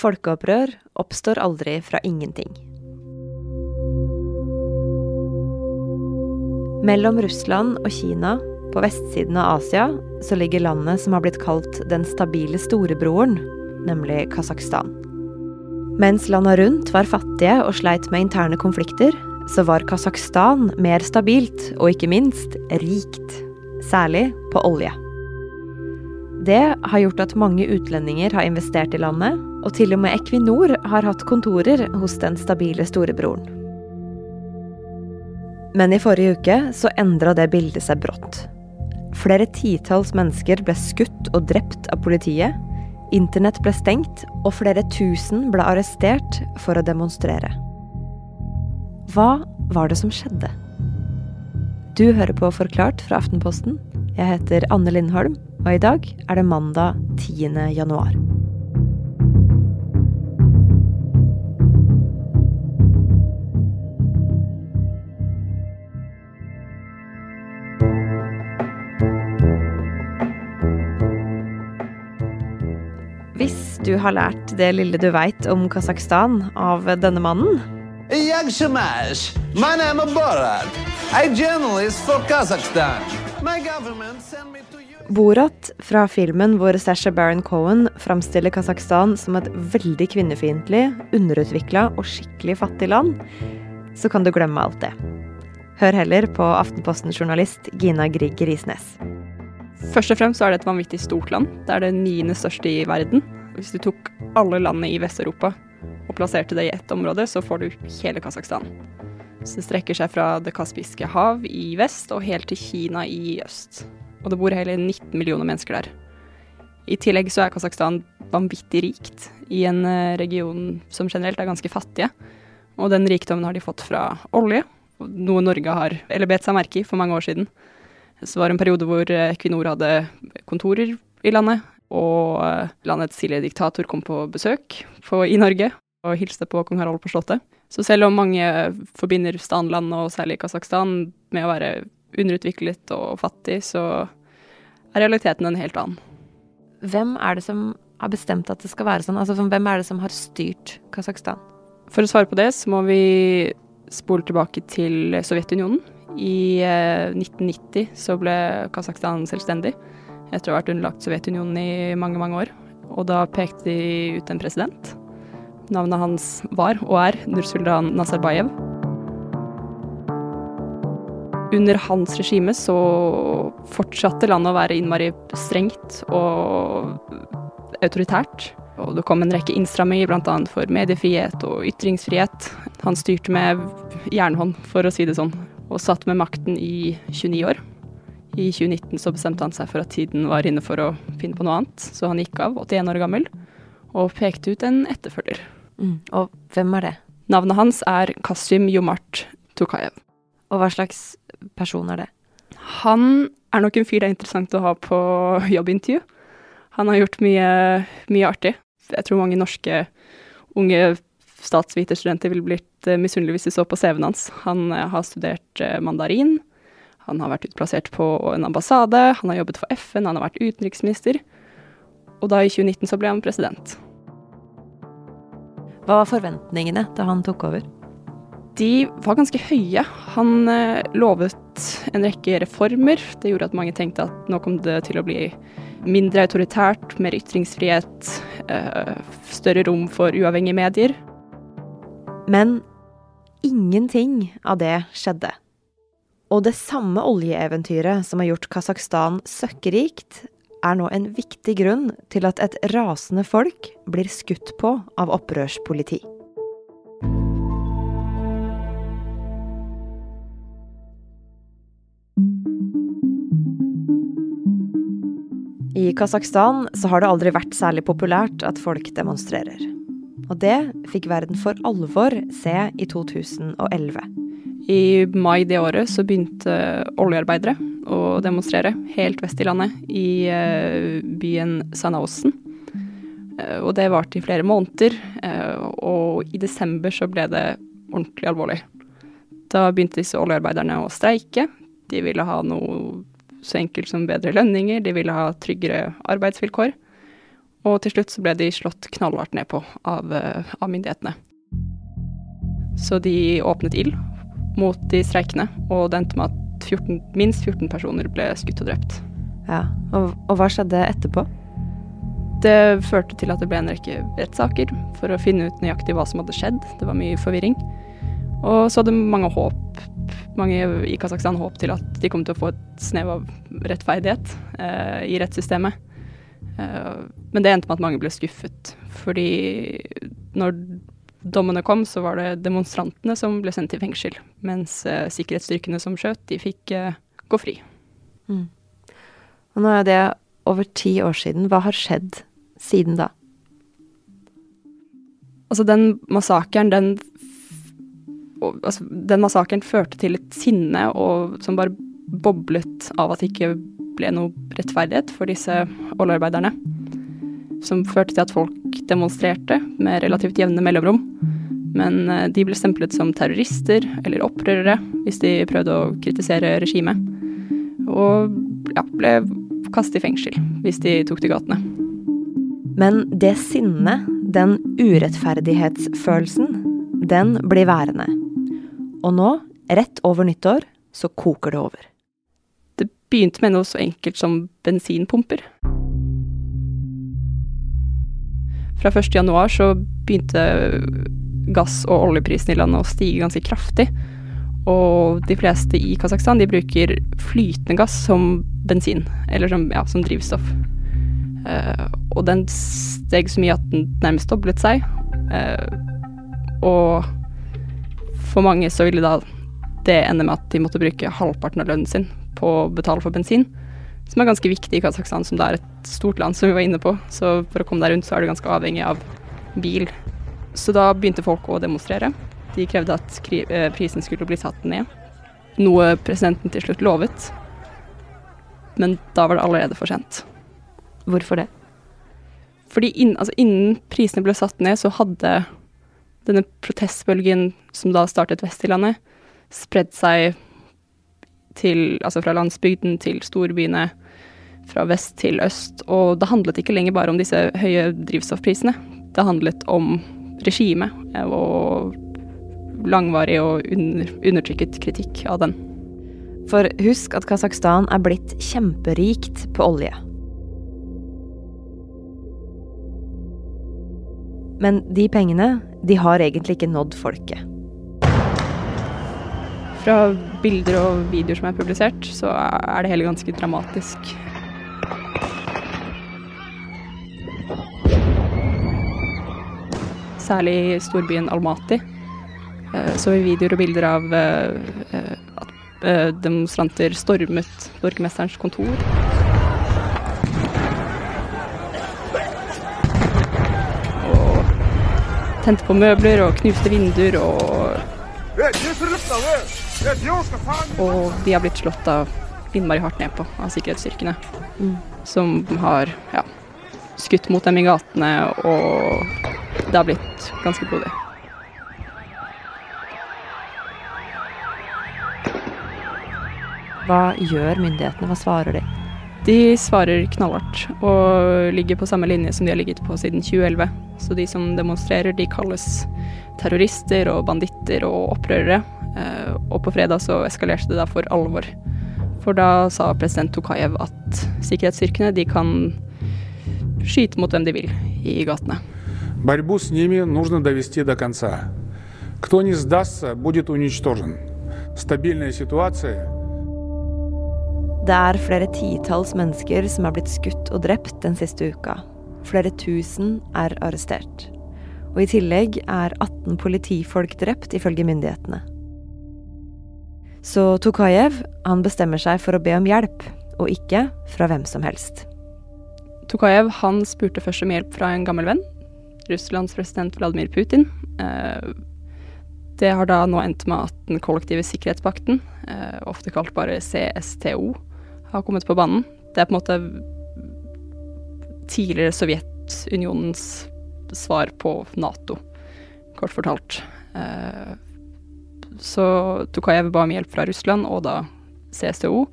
Folkeopprør oppstår aldri fra ingenting. Mellom Russland og Kina, på vestsiden av Asia, så ligger landet som har blitt kalt den stabile storebroren, nemlig Kasakhstan. Mens landa rundt var fattige og sleit med interne konflikter, så var Kasakhstan mer stabilt, og ikke minst rikt. Særlig på olje. Det har gjort at mange utlendinger har investert i landet, og til og med Equinor har hatt kontorer hos den stabile storebroren. Men i forrige uke så endra det bildet seg brått. Flere titalls mennesker ble skutt og drept av politiet. Internett ble stengt, og flere tusen ble arrestert for å demonstrere. Hva var det som skjedde? Du hører på Forklart fra Aftenposten. Jeg heter Anne Lindholm, og i dag er det mandag 10. januar. Hvis du har lært det lille du veit om Kasakhstan av denne mannen. My name is Borat. I journalist for Kazakhstan. My government sent me to. Borat fra filmen hvor Sasha Baron Cohen framstiller Kasakhstan som et veldig kvinnefiendtlig, underutvikla og skikkelig fattig land, så kan du glemme alt det. Hør heller på Aftenposten-journalist Gina Grieg Risnes. Først og fremst er det et vanvittig stort land. Det er det niende største i verden. Hvis du tok alle landene i Vest-Europa og plasserte det i ett område, så får du hele Kasakhstan. Så det strekker seg fra Det kaspiske hav i vest og helt til Kina i øst. Og det bor hele 19 millioner mennesker der. I tillegg så er Kasakhstan vanvittig rikt i en eh, region som generelt er ganske fattige. Og den rikdommen har de fått fra olje, noe Norge har eller bet seg merke i for mange år siden. Så det var en periode hvor eh, Equinor hadde kontorer i landet, og eh, landets tidligere diktator kom på besøk på, i Norge og hilste på kong Harald på Slottet. Så selv om mange forbinder Stanland, og særlig Kasakhstan, med å være underutviklet og fattig, så er realiteten en helt annen. Hvem er det som har bestemt at det skal være sånn? Altså, Hvem er det som har styrt Kasakhstan? For å svare på det, så må vi spole tilbake til Sovjetunionen. I eh, 1990 så ble Kasakhstan selvstendig, etter å ha vært underlagt Sovjetunionen i mange, mange år. Og da pekte de ut en president. Navnet hans var, og er, Nursultan Nazarbayev. Under hans regime så fortsatte landet å være innmari strengt og autoritært. Og det kom en rekke innstramminger, bl.a. for mediefrihet og ytringsfrihet. Han styrte med jernhånd, for å si det sånn, og satt med makten i 29 år. I 2019 så bestemte han seg for at tiden var inne for å finne på noe annet, så han gikk av, 81 år gammel, og pekte ut en etterfølger. Mm. Og hvem er det? Navnet hans er Kasim Jomart Tukayev. Og hva slags person er det? Han er nok en fyr det er interessant å ha på jobbintervju. Han har gjort mye, mye artig. Jeg tror mange norske unge statsviterstudenter ville blitt eh, misunnelige hvis de så på CV-en hans. Han eh, har studert eh, mandarin. Han har vært utplassert på en ambassade. Han har jobbet for FN. Han har vært utenriksminister. Og da i 2019 så ble han president. Hva var forventningene da han tok over? De var ganske høye. Han eh, lovet en rekke reformer. Det gjorde at mange tenkte at nå kom det til å bli mindre autoritært, mer ytringsfrihet, eh, større rom for uavhengige medier. Men ingenting av det skjedde. Og det samme oljeeventyret som har gjort Kasakhstan søkkrikt, er nå en viktig grunn til at et rasende folk blir skutt på av opprørspoliti. I Kasakhstan så har det aldri vært særlig populært at folk demonstrerer. Og det fikk verden for alvor se i 2011. I mai det året så begynte oljearbeidere å demonstrere helt vest i landet, i eh, byen Sanaosen. Eh, og det varte i flere måneder, eh, og i desember så ble det ordentlig alvorlig. Da begynte disse oljearbeiderne å streike. De ville ha noe så enkelt som bedre lønninger, de ville ha tryggere arbeidsvilkår. Og til slutt så ble de slått knallhardt ned på av, eh, av myndighetene. Så de åpnet ild mot de streikende, og det endte med at 14, minst 14 personer ble skutt og drept. Ja, og, og hva skjedde etterpå? Det førte til at det ble en rekke rettssaker for å finne ut nøyaktig hva som hadde skjedd. Det var mye forvirring. Og så hadde mange håp, mange i Kasakhstan håp til at de kom til å få et snev av rettferdighet eh, i rettssystemet. Eh, men det endte med at mange ble skuffet, fordi når dommene kom, så var det demonstrantene som ble sendt i fengsel, mens eh, sikkerhetsstyrkene som skjøt, de fikk eh, gå fri. Mm. Og nå er det over ti år siden. Hva har skjedd siden da? Altså, den massakren, den og, altså, Den massakren førte til et sinne og, som bare boblet av at det ikke ble noe rettferdighet for disse oljearbeiderne. Som førte til at folk demonstrerte med relativt jevne mellomrom. Men eh, de ble stemplet som terrorister eller opprørere hvis de prøvde å kritisere regimet. Og ja, ble kastet i fengsel hvis de tok til gatene. Men det sinnet, den urettferdighetsfølelsen, den blir værende. Og nå, rett over nyttår, så koker det over. Det begynte med noe så enkelt som bensinpumper. Fra 1. januar så begynte gass- og oljeprisen i landet å stige ganske kraftig. Og de fleste i Kasakhstan de bruker flytende gass som bensin, eller som, ja, som drivstoff. Uh, og den steg så mye at den nærmest doblet seg. Uh, og for mange så ville da det ende med at de måtte bruke halvparten av lønnen sin på å betale for bensin. Som er ganske viktig i Kasakhstan, som det er et stort land, som vi var inne på. Så for å komme deg rundt, så er du ganske avhengig av bil. Så da begynte folk å demonstrere. De krevde at eh, prisen skulle bli satt ned. Noe presidenten til slutt lovet. Men da var det allerede for sent. Hvorfor det? Fordi inn, altså innen prisene ble satt ned, så hadde denne protestbølgen som da startet vest i landet, spredd seg til, altså fra landsbygden til storbyene, fra vest til øst. Og det handlet ikke lenger bare om disse høye drivstoffprisene. Det handlet om regimet og langvarig og under, undertrykket kritikk av den. For husk at Kasakhstan er blitt kjemperikt på olje. Men de pengene, de har egentlig ikke nådd folket. Fra bilder og videoer som er publisert, så er det hele ganske dramatisk. Særlig i storbyen Almaty eh, så vi videoer og bilder av eh, at eh, demonstranter stormet borgermesterens kontor. Tente på møbler og knuste vinduer og Og de har blitt slått av innmari hardt ned på av sikkerhetsstyrkene. Mm. Som har ja, skutt mot dem i gatene, og det har blitt ganske blodig. Hva gjør myndighetene? Hva svarer de? De svarer knallhardt og ligger på samme linje som de har ligget på siden 2011. Så de som demonstrerer, de kalles terrorister og banditter og opprørere. Eh, og på fredag så eskalerte det da for alvor. For da sa president Tokayev at sikkerhetsstyrkene de kan skyte mot hvem de vil i gatene. Борьбу с ними нужно довести до конца. Кто не сдастся, будет уничтожен. Стабильная ситуация det er flere titalls mennesker som er blitt skutt og drept den siste uka. Flere tusen er arrestert. Og i tillegg er 18 politifolk drept, ifølge myndighetene. Så Tokayev han bestemmer seg for å be om hjelp, og ikke fra hvem som helst. Tokayev han spurte først om hjelp fra en gammel venn, Russlands president Vladimir Putin. Eh, det har da nå endt med at den kollektive sikkerhetspakten, eh, ofte kalt bare CSTO, har kommet på banen. Det er på en måte tidligere Sovjetunionens svar på Nato, kort fortalt. Eh, så Tukayev ba om hjelp fra Russland og da CSTO.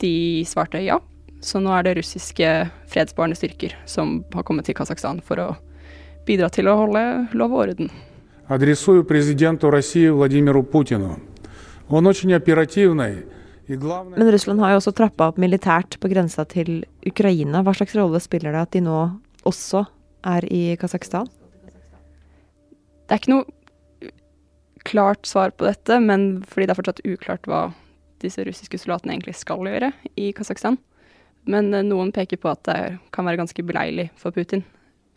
De svarte ja, så nå er det russiske fredsbarende styrker som har kommet til Kasakhstan for å bidra til å holde lov og orden. Adresserer presidenten Russland Vladimir Putin. Han er veldig operativt. Men Russland har jo også trappa opp militært på grensa til Ukraina. Hva slags rolle spiller det at de nå også er i Kasakhstan? Det er ikke noe klart svar på dette, men fordi det er fortsatt uklart hva disse russiske soldatene egentlig skal gjøre i Kasakhstan. Men eh, noen peker på at det kan være ganske beleilig for Putin.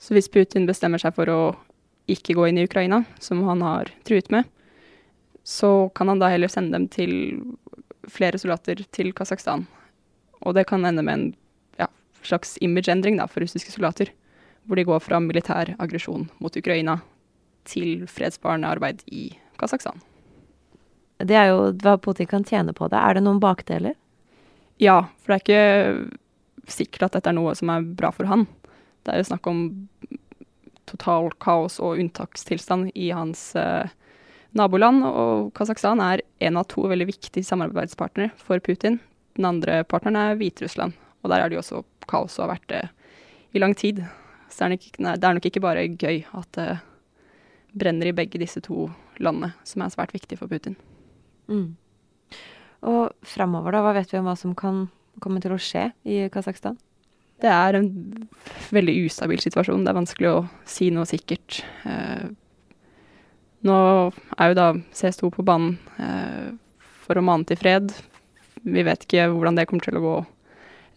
Så hvis Putin bestemmer seg for å ikke gå inn i Ukraina, som han har truet med, så kan han da heller sende dem til flere soldater til Kasakhstan. Og det kan ende med en ja, slags imageendring for russiske soldater, hvor de går fra militær aggresjon mot Ukraina til fredsbarende arbeid i Kasakhstan. Det er jo hva Putin kan tjene på det. Er det noen bakdeler? Ja, for det er ikke sikkert at dette er noe som er bra for han. Det er jo snakk om total kaos og unntakstilstand i hans uh, naboland. Og Kasakhstan er en av to veldig viktige samarbeidspartnere for Putin. Den andre partneren er Hviterussland, og der er det jo også kaos og har vært det i lang tid. Så det er, nok, nei, det er nok ikke bare gøy at det brenner i begge disse to landene, som er svært viktige for Putin. Mm. Og framover, da, hva vet vi om hva som kan komme til å skje i Kasakhstan? Det er en veldig ustabil situasjon. Det er vanskelig å si noe sikkert. Eh, nå er jo da CS2 på banen eh, for å mane til fred. Vi vet ikke hvordan det kommer til å gå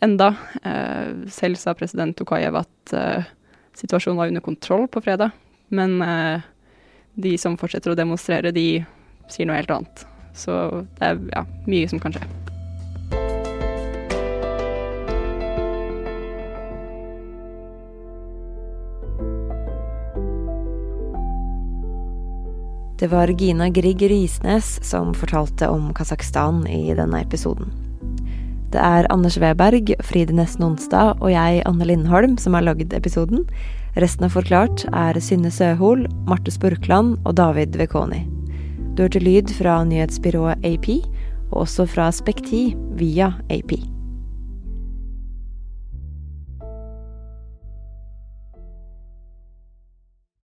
enda. Eh, selv sa president Tokayev at eh, situasjonen var under kontroll på fredag. Men eh, de som fortsetter å demonstrere, de sier noe helt annet. Så det er ja, mye som kan skje. Det var Gina Grieg Risnes som fortalte om Kasakhstan i denne episoden. Det er Anders Weberg, Fride Nesten Onsdag og jeg, Anne Lindholm, som har lagd episoden. Resten av Forklart er Synne Søhol, Marte Spurkland og David Vekoni. Du hørte lyd fra nyhetsbyrået AP, og også fra Spekti via AP.